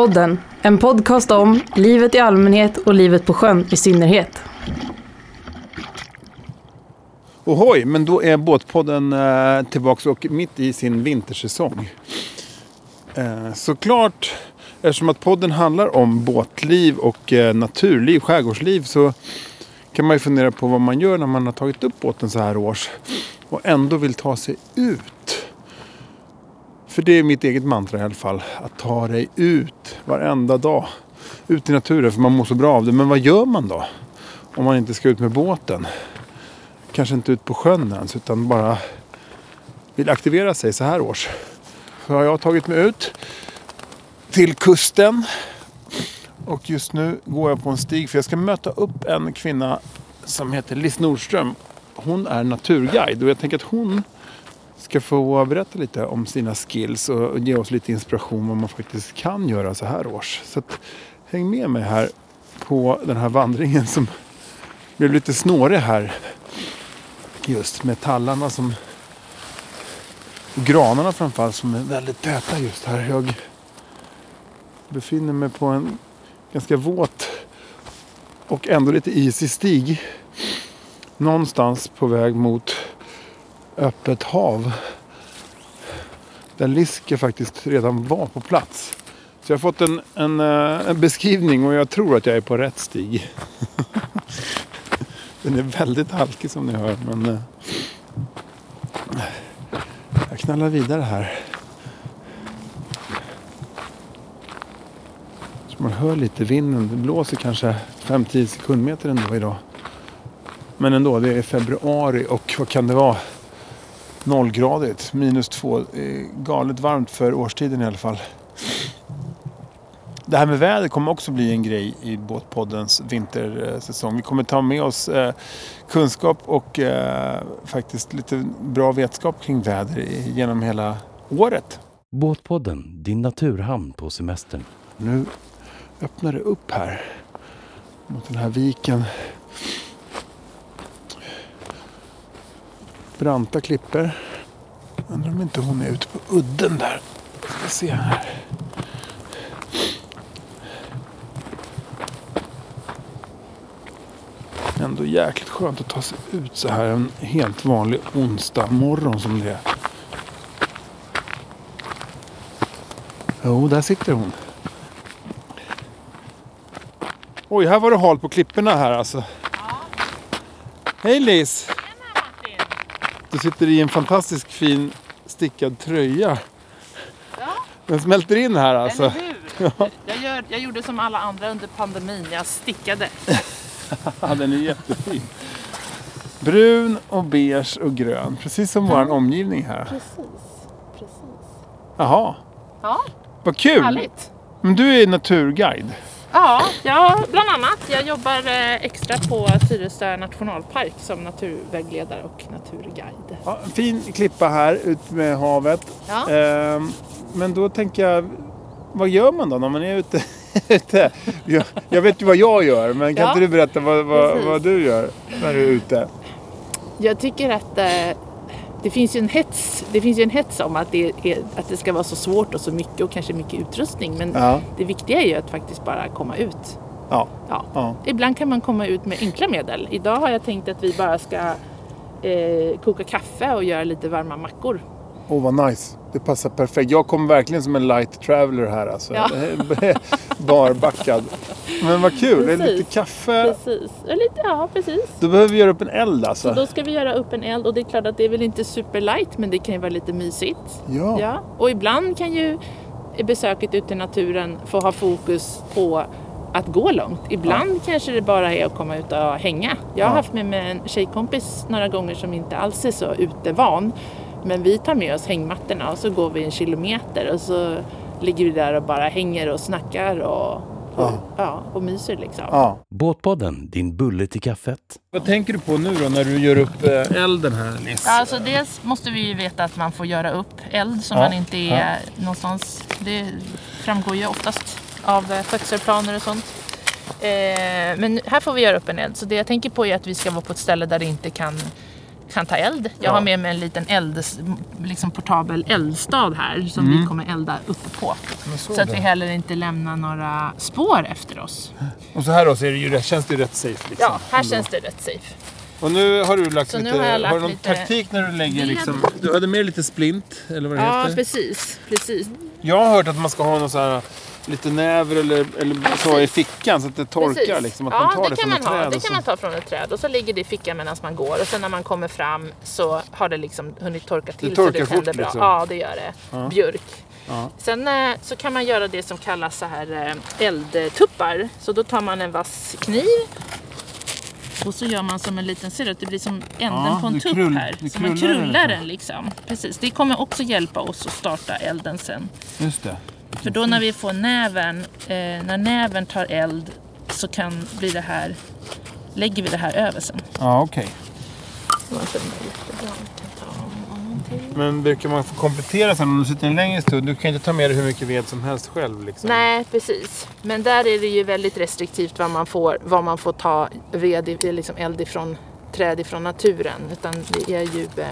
Båtpodden, en podcast om livet i allmänhet och livet på sjön i synnerhet. Ohoj, men då är Båtpodden eh, tillbaka och mitt i sin vintersäsong. Eh, såklart, eftersom att podden handlar om båtliv och eh, naturliv, skärgårdsliv, så kan man ju fundera på vad man gör när man har tagit upp båten så här års och ändå vill ta sig ut. För det är mitt eget mantra i alla fall. Att ta dig ut varenda dag. Ut i naturen för man mår så bra av det. Men vad gör man då? Om man inte ska ut med båten. Kanske inte ut på sjön ens utan bara vill aktivera sig så här års. Så har jag tagit mig ut till kusten. Och just nu går jag på en stig för jag ska möta upp en kvinna som heter Liz Nordström. Hon är naturguide och jag tänker att hon ska få berätta lite om sina skills och ge oss lite inspiration vad man faktiskt kan göra så här års. Så att, häng med mig här på den här vandringen som blev lite snårig här. Just med tallarna som och granarna framförallt som är väldigt täta just här. Jag befinner mig på en ganska våt och ändå lite isig stig. Någonstans på väg mot öppet hav. Där Liske faktiskt redan var på plats. Så jag har fått en, en, eh, en beskrivning och jag tror att jag är på rätt stig. Den är väldigt halkig som ni hör. Men eh, jag knallar vidare här. Så man hör lite vinden. Det blåser kanske 5-10 sekundmeter ändå idag. Men ändå, det är februari och vad kan det vara? Nollgradigt, minus två. Galet varmt för årstiden i alla fall. Det här med väder kommer också bli en grej i Båtpoddens vintersäsong. Vi kommer ta med oss eh, kunskap och eh, faktiskt lite bra vetskap kring väder genom hela året. Båtpodden, din naturhamn på semestern. Nu öppnar det upp här mot den här viken. Branta klippor. Undrar om inte hon är ute på udden där. Ska se här. Ändå jäkligt skönt att ta sig ut så här en helt vanlig onsdag morgon som det är. Jo, där sitter hon. Oj, här var det halt på klipporna här alltså. Hej Lis! Du sitter i en fantastisk fin stickad tröja. Ja, Den smälter in här alltså. eller hur? Jag, gör, jag gjorde som alla andra under pandemin. Jag stickade. Ja, den är jättefin. Brun och beige och grön. Precis som vår omgivning här. Precis. Precis. Jaha, Ja, vad kul. härligt. Men du är naturguide. Ja, ja, bland annat. Jag jobbar eh, extra på Tyresö nationalpark som naturvägledare och naturguide. Ja, fin klippa här ut med havet. Ja. Ehm, men då tänker jag, vad gör man då när man är ute? Jag, jag vet ju vad jag gör, men kan Ja. inte du berätta vad, vad, vad du gör när du är ute? Jag tycker att eh, det finns ju en hets, det finns en hets om att det, är, att det ska vara så svårt och så mycket och kanske mycket utrustning. Men Ja. det viktiga är ju att faktiskt bara komma ut. Ja. Ja. Ja. Ibland kan man komma ut med enkla medel. Idag har jag tänkt att vi bara ska eh, koka kaffe och göra lite varma mackor. Åh vad nice. Det passar perfekt. Jag kommer verkligen som en light traveler här alltså. Ja. Barbackad. Men vad kul. Det är Precis. lite kaffe. Precis. Ja, Lite, ja, precis. Då behöver vi göra upp en eld alltså. Då ska vi göra upp en eld och det är klart att det är väl inte superlight men det kan ju vara lite mysigt. Ja. Ja. Och ibland kan ju besöket ute i naturen få ha fokus på att gå långt. Ibland kanske det bara är att komma ut och hänga. Jag har Ja. haft med mig en tjejkompis några gånger som inte alls är så utevan. Men vi tar med oss hängmattorna och så går vi en kilometer och så ligger vi där och bara hänger och snackar och, och, Ja. ja. och myser liksom. Ja. Båtpodden, din bulle till kaffet. Vad tänker du på nu då när du gör upp eh, elden här? Ja, alltså dels måste vi ju veta att man får göra upp eld så Ja, man inte är någonstans. Det framgår ju oftast av eh, skötselplaner och sånt. Eh, men här får vi göra upp en eld. Så det jag tänker på är att vi ska vara på ett ställe där det inte kan kan ta eld. Jag Ja. har med mig en liten eld, liksom portabel eldstad här som vi kommer elda uppe på. Så Så att vi heller inte lämnar några spår efter oss. Och så här då så är det ju, känns det ju rätt safe. Liksom, Ja, här ändå. känns det rätt safe. Och nu har du lagt Så nu lite, har jag lagt du någon lite taktik när du lägger liksom, du hade med lite splint eller vad det Ja, heter? precis. precis. Jag har hört att man ska ha någon så här lite näver eller, eller så i fickan så att det torkar Precis. liksom. Att ja, man tar det, det, kan man ha. Det kan så. man ta från ett träd och så ligger det i fickan medan man går och sen när man kommer fram så har det liksom hunnit torka till Det så torkar det tänder fort, bra. liksom. Ja, det gör det. Björk. Ja. Sen eh, så kan man göra det som kallas så här eh, eldtuppar. Så då tar man en vass kniv och så gör man som en liten, ser du att det blir som änden Ja, på en tupp krull- här. Så man krullar den liksom. den liksom. Precis, det kommer också hjälpa oss att starta elden sen. Just det. För då när vi får näven, eh, när näven tar eld så kan bli det här, lägger vi det här över sen. Ja, okej. Men brukar man få komplettera sen om du sitter en längre stund? Du kan inte ta med dig hur mycket ved som helst själv liksom. Nej, precis. Men där är det ju väldigt restriktivt vad man får, vad man får ta ved, i- liksom eld ifrån träd ifrån naturen. Utan det är ju, eh,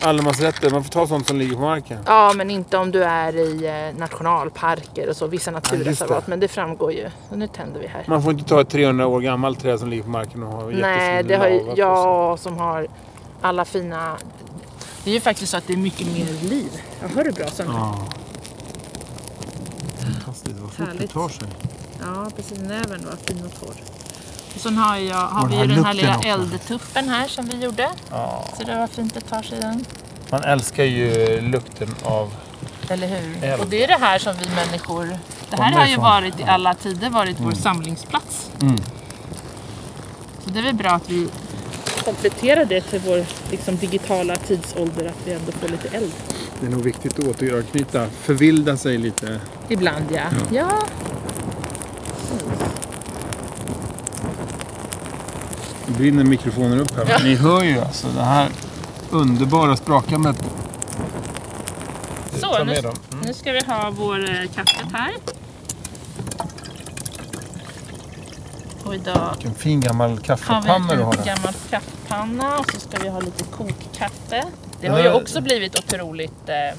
Allemansrätten, man får ta sånt som ligger på marken. ja men inte om du är i eh, nationalparker och så, vissa naturreservat. det. men det framgår ju. Och nu tänder vi här. Man får inte ta ett 300 år gammalt träd som ligger på marken och ha Nej, det har ju jag som har alla fina... Det är ju faktiskt så att det är mycket mer liv. Jag hör du bra Sandra? Ja. Fantastiskt, vad fort det tar sig. Ja, precis. Näven var fin och torr. Och sen har, jag, har Och vi den ju här den här lilla också. eldtuppen här som vi gjorde. Ja. Så det var fint det tar sig den. Man älskar ju lukten av... Eller hur? Eld. Och det är det här som vi människor... Det här har ju varit i alla tider varit vår samlingsplats. Mm. Så det är väl bra att vi kompletterar det till vår liksom, digitala tidsålder att vi ändå får lite eld. Det är nog viktigt att återknyta, förvilda sig lite. Ibland ja. Ja, Nu brinner mikrofonen upp här. Ja. Ni hör ju alltså det här underbara sprakandet. så nu. Mm. nu ska vi ha vår eh, kaffet här. Och idag Vilken fin gammal kaffepanna du har en gammal kaffepanna och så ska vi ha lite kokkaffe. Det har ju också blivit otroligt eh,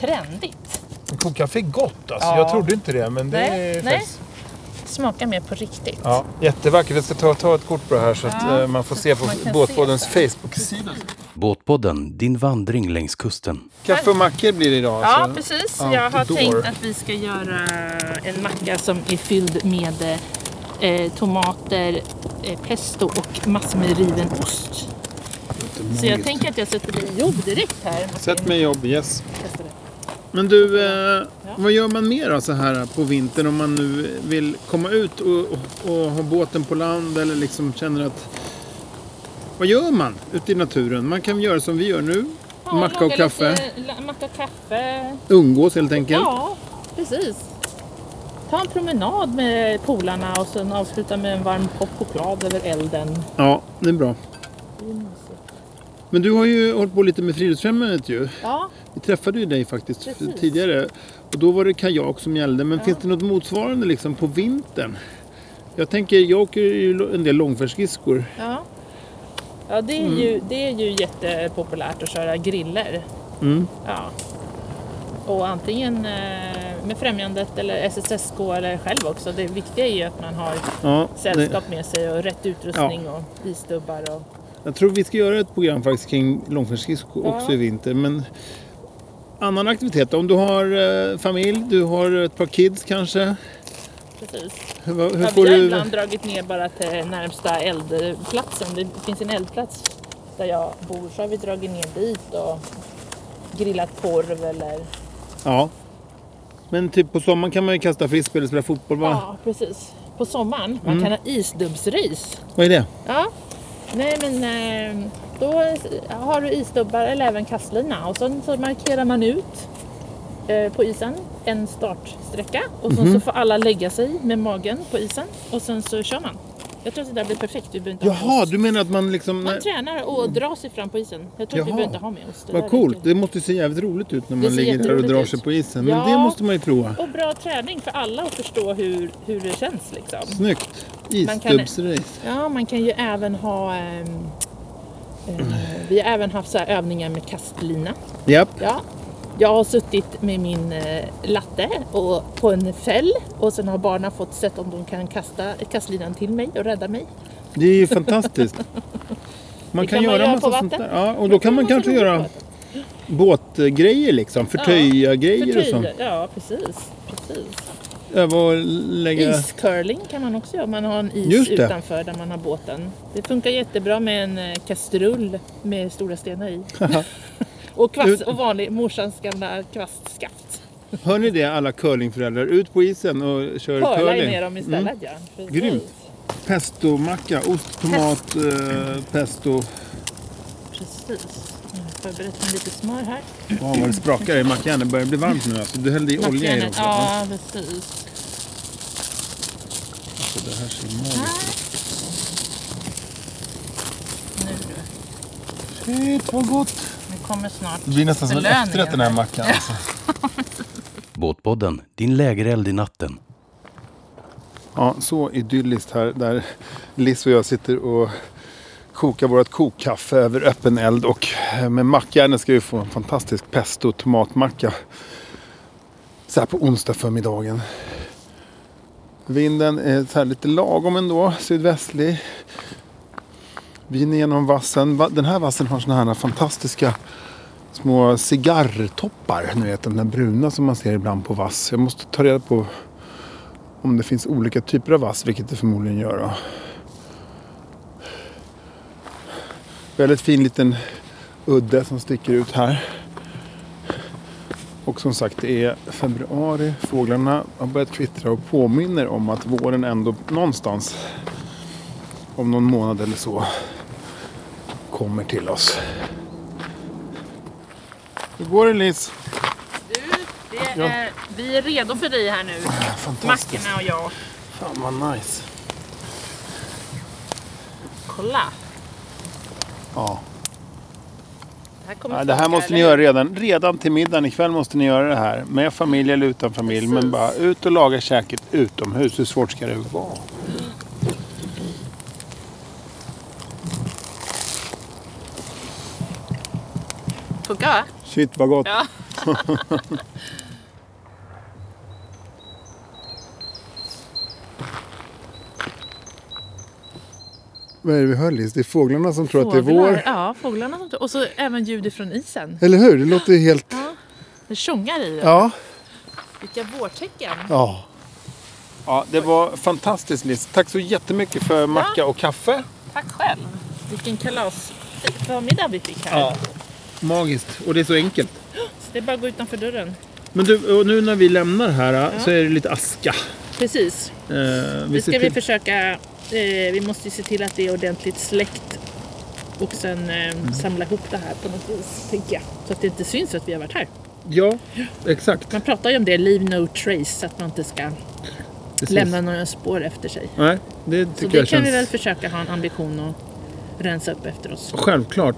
trendigt. Kokkaffe är gott alltså. Ja. Jag trodde inte det men det Nej, är nej. Smakar mer på riktigt. Ja, jättevackert. Jag ska ta, ta ett kort på det här så att Ja, eh, man får se på Båtpoddens Facebook-sida. Båtpodden, din vandring längs kusten. Kaffe och mackor blir det idag Ja, alltså. precis. Out Jag har tänkt att vi ska göra en macka som är fylld med eh, tomater, eh, pesto och massor med riven ost. Så jag tänker att jag sätter mig i jobb direkt här. Sätt mig i jobb, yes. Men du, eh, vad gör man mer då så här på vintern om man nu vill komma ut och, och, och ha båten på land eller liksom känner att... Vad gör man ute i naturen? Man kan göra som vi gör nu. Ja, macka och kaffe. Lite, macka och kaffe. Umgås helt enkelt. Ja, precis. Ta en promenad med polarna och sen avsluta med en varm kopp choklad över elden. Ja, det är bra. Det är. Men du har ju hållit på lite med Friluftsfrämjandet ju. Ja, Vi träffade ju dig faktiskt Precis. tidigare. Och då var det kajak som gällde. Men finns det något motsvarande liksom på vintern? Jag tänker, jag åker ju en del långfärdsskridskor. ja. ja det, är ju, det är ju jättepopulärt att köra griller. Mm. Ja. Och antingen eh, med främjandet eller SSSK eller själv också. Det viktiga är ju att man har Ja, det, sällskap med sig och rätt utrustning och isdubbar. Och... jag tror vi ska göra ett program faktiskt kring långfärdsskridskor Ja. också i vinter. Men annan aktivitet? Om du har eh, familj, du har ett par kids kanske. Precis. Hur, hur Ja, får vi har du... ibland dragit ner bara till närmsta eldplatsen. Det finns en eldplats där jag bor så har vi dragit ner dit och grillat korv eller... Ja. Men typ på sommaren kan man ju kasta frisbee eller spela fotboll va? Ja, precis. På sommaren. Man Mm. kan ha isdubbsrace. Vad är det? Ja. Nej men eh, då har du isdubbar eller även kastlina och sen så markerar man ut eh, på isen en startsträcka och sen Mhm. så får alla lägga sig med magen på isen och sen så kör man. Jag tror att det där blir perfekt. Vi inte Jaha, du menar att man liksom... Man tränar och drar sig fram på isen. Jag tror att vi Jaha. behöver inte ha med oss det Vad coolt. Det måste se jävligt roligt ut när man ligger där och drar ut. sig på isen. Men Ja. det måste man ju prova. Och bra träning för alla att förstå hur, hur det känns liksom. Snyggt. Isstubbsrace. Ja, man kan ju även ha ehm, Eh, Vi har även haft så övningar med kastlina. Japp. Ja. Jag har suttit med min eh, latte och på en fäll och sen har barnen fått sett om de kan kasta kastlinan till mig och rädda mig. Det är ju fantastiskt. Man kan, kan man göra göra massa sånt där. Ja, och då kan man massa kanske göra båtgrejer liksom. Förtöja grejer och så. Förtöja, Ja, precis. precis. Öva och lägga... Iscurling kan man också göra. Man har en is utanför där man har båten. Det funkar jättebra med en eh, kastrull med stora stenar i. och, kvast, och vanlig morsans gamla kvastskaft. Hör ni det alla curlingföräldrar? Ut på isen och kör Curla curling. ner dem istället Mm. ja. Grymt. Pestomacka, ost, tomat, eh, pesto. Precis. Jag har förberett med lite smör här. Wow, vad det sprakar i mackjärnet. Det börjar bli varmt nu alltså. Du hällde i olja i det också. Ja, precis. Så det här ser magiskt ut. Du. Shit vad gott. Kommer snart Det blir nästan som en efterrätt den här mackan. Alltså. Båtpodden, din lägereld i natten. Ja, så idylliskt här där Liz och jag sitter och kokar vårt kokkaffe över öppen eld och med mackjärnet ska vi få en fantastisk pesto och tomatmacka. Så här på onsdag förmiddagen. Vinden är så här lite lagom ändå, sydvästlig. Vin genom vassen. Den här vassen har såna här fantastiska små cigarrtoppar. Ni vet de där bruna som man ser ibland på vass. Jag måste ta reda på om det finns olika typer av vass, vilket det förmodligen gör. Då. Väldigt fin liten udde som sticker ut här. Och som sagt, det är februari. Fåglarna har börjat kvittra och påminner om att våren ändå någonstans om någon månad eller så kommer till oss. Hur går det Liz? Du, det Ja. är, vi är redo för dig här nu. Fantastiskt. Mackorna och jag. Fan vad nice. Kolla. Ja. Det här, kommer Ja, det här måste ni göra redan, redan till middagen ikväll måste ni göra det här. Med familj eller utan familj. Men Precis. bara ut och laga käket utomhus. Hur svårt ska det vara? Va? Shit vad gott. Ja. Vad är det vi hör Liz? Det är fåglarna som tror att det är vår. Ja, fåglarna. som- Och så även ljud ifrån isen. Eller hur? Det låter helt... Ja. Det tjongar i det. Ja. Vilka vårtecken. Ja. Ja, det var fantastiskt Liz. Tack så jättemycket för macka och kaffe. Tack själv. Vilken kalas förmiddag vi fick här. Ja. Magiskt. Och det är så enkelt. Så det är bara att gå utanför dörren. Men du, och nu när vi lämnar här så är det lite aska. Precis. Eh, Nu vi ska ser vi försöka, eh, vi måste ju se till att det är ordentligt släckt och sen eh, Mm. samla ihop det här på något vis, tänker jag. Så att det inte syns att vi har varit här. Ja, exakt. Man pratar ju om det, leave no trace, så att man inte ska Precis. lämna några spår efter sig. Nej, det Så tycker det jag kan känns... vi väl försöka ha en ambition att rensa upp efter oss. Självklart.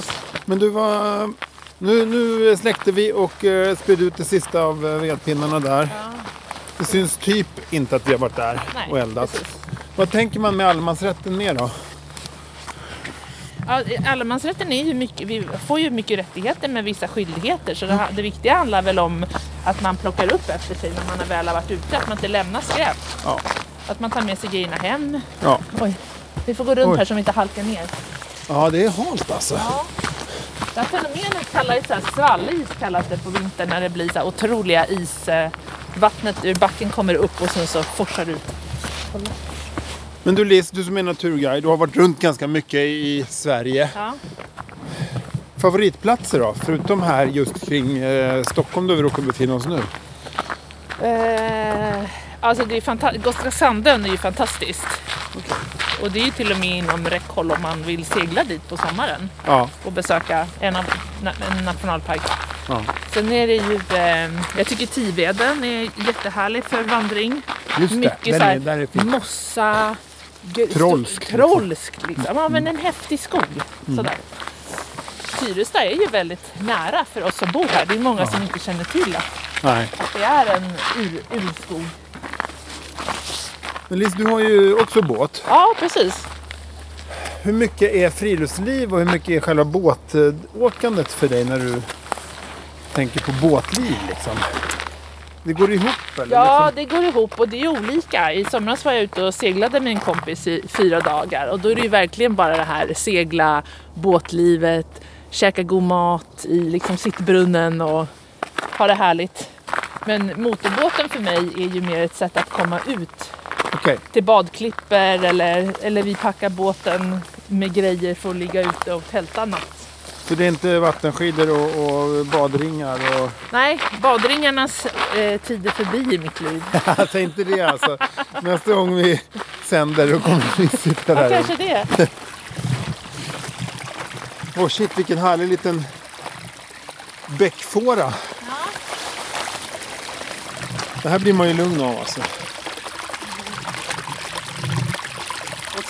Så, Men du var... Nu, nu släckte vi och uh, spydde ut det sista av uh, vedpinnarna där. Det syns typ inte att vi har varit där Nej, och eldat. precis. Vad tänker man med allemansrätten mer då? ja, allemansrätten är ju mycket, vi får ju mycket rättigheter med vissa skyldigheter. Så det, det viktiga handlar väl om att man plockar upp efter sig när man väl har varit ute. Att man inte lämnar skräp. Ja. Att man tar med sig grejerna hem. Ja, Oj, vi får gå runt Oj. här så vi inte halkar ner. Ja det är halt alltså. Ja. Det här fenomenet kallas så här svallis kallas det på vintern när det blir så här otroliga is. eh, Vattnet ur backen kommer upp och sen så forsar det ut. Men du Liz, du som är naturguide, du har varit runt ganska mycket i Sverige. Ja. Favoritplatser då? Förutom här just kring eh, Stockholm där vi råkar befinna oss nu. Eh, alltså det är fantastiskt. Gotska Sandön är ju fantastiskt. Och det är ju till och med inom räckhåll om man vill segla dit på sommaren Ja, och besöka en, av, en nationalpark. ja. Sen är det ju, eh, jag tycker Tiveden är jättehärlig för vandring. just det. Mycket så här mossa, Trolskt, sto- trolskt liksom. Ja men en häftig skog. Mm. Sådär. Tyresta är ju väldigt nära för oss som bor här. Det är många som inte känner till att Nej. det är en ur, urskog. Men Liz, du har ju också båt. Ja precis. hur mycket är friluftsliv och hur mycket är själva båtåkandet för dig när du tänker på båtliv liksom? Det går ihop eller? Ja, Liksom- det går ihop och det är olika. I somras var jag ute och seglade med en kompis i fyra dagar och då är det ju verkligen bara det här segla, båtlivet, käka god mat i liksom sittbrunnen och ha det härligt. Men motorbåten för mig är ju mer ett sätt att komma ut Okej, till badklipper eller, eller vi packar båten med grejer för att ligga ute och tälta natt. så det är inte vattenskidor och, och badringar och... Nej, badringarnas eh, tid är förbi i mitt liv. Jag tänkte det alltså. Nästa gång vi sänder då kommer vi sitta Ja, där. kanske det. Åh shit vilken härlig liten bäckfåra. Det här blir man ju lugn av alltså.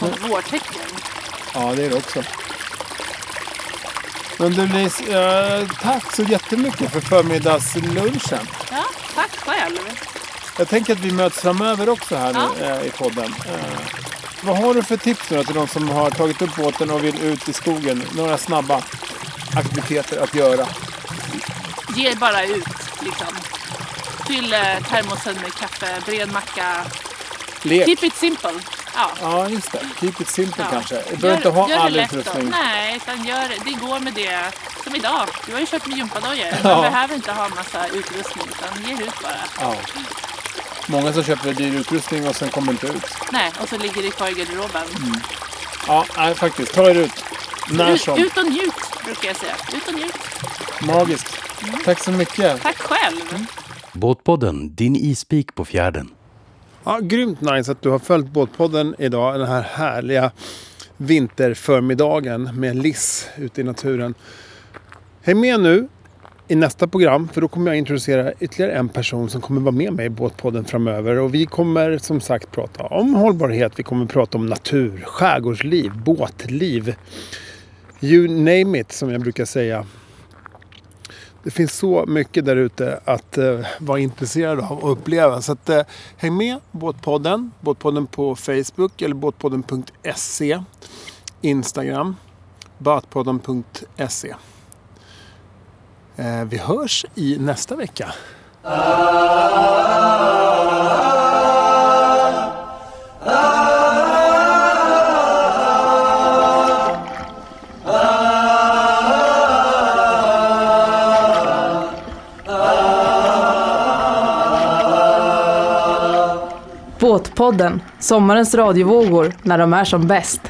Som vårtecken. Ja det är det också. Men du Lis, eh, tack så jättemycket för förmiddagslunchen. Ja, tack själv. Jag tänker att vi möts framöver också här Ja. nu, eh, i podden. Eh, vad har du för tips nu till de som har tagit upp båten och vill ut i skogen? Några snabba aktiviteter att göra. Ge bara ut liksom. Fyll eh, termosen med kaffe, bred macka. Lek. Keep it simple. Ja. Ja, just det. Keep it simple Ja. kanske. Du behöver inte ha gör det all utrustning. Nej, utan gör, det går med det. Som idag. Du har ju köpt med gympadojor. Ja. Man behöver inte ha massa utrustning utan ge ut bara. Ja. Många som köper dyr utrustning och sen kommer inte ut. Nej, och så ligger det kvar i garderoben. Ja, nej, faktiskt. Ta er ut. När Ut, som. ut och njut brukar jag säga. Ut och njut. Magiskt. Tack så mycket. Tack själv. Båtpodden, din ispik på fjärden. Ja, grymt nice att du har följt Båtpodden idag. Den här härliga vinterförmiddagen med Liss ute i naturen. Häng med nu i nästa program för då kommer jag introducera ytterligare en person som kommer vara med mig i Båtpodden framöver. Och vi kommer som sagt prata om hållbarhet, vi kommer prata om natur, skärgårdsliv, båtliv. You name it som jag brukar säga. Det finns så mycket där ute att eh, vara intresserad av och uppleva. Så att, eh, häng med Båtpodden. Båtpodden på Facebook eller båtpodden.se. Instagram. Båtpodden.se. Eh, vi hörs i nästa vecka. Båtpodden, sommarens radiovågor när de är som bäst.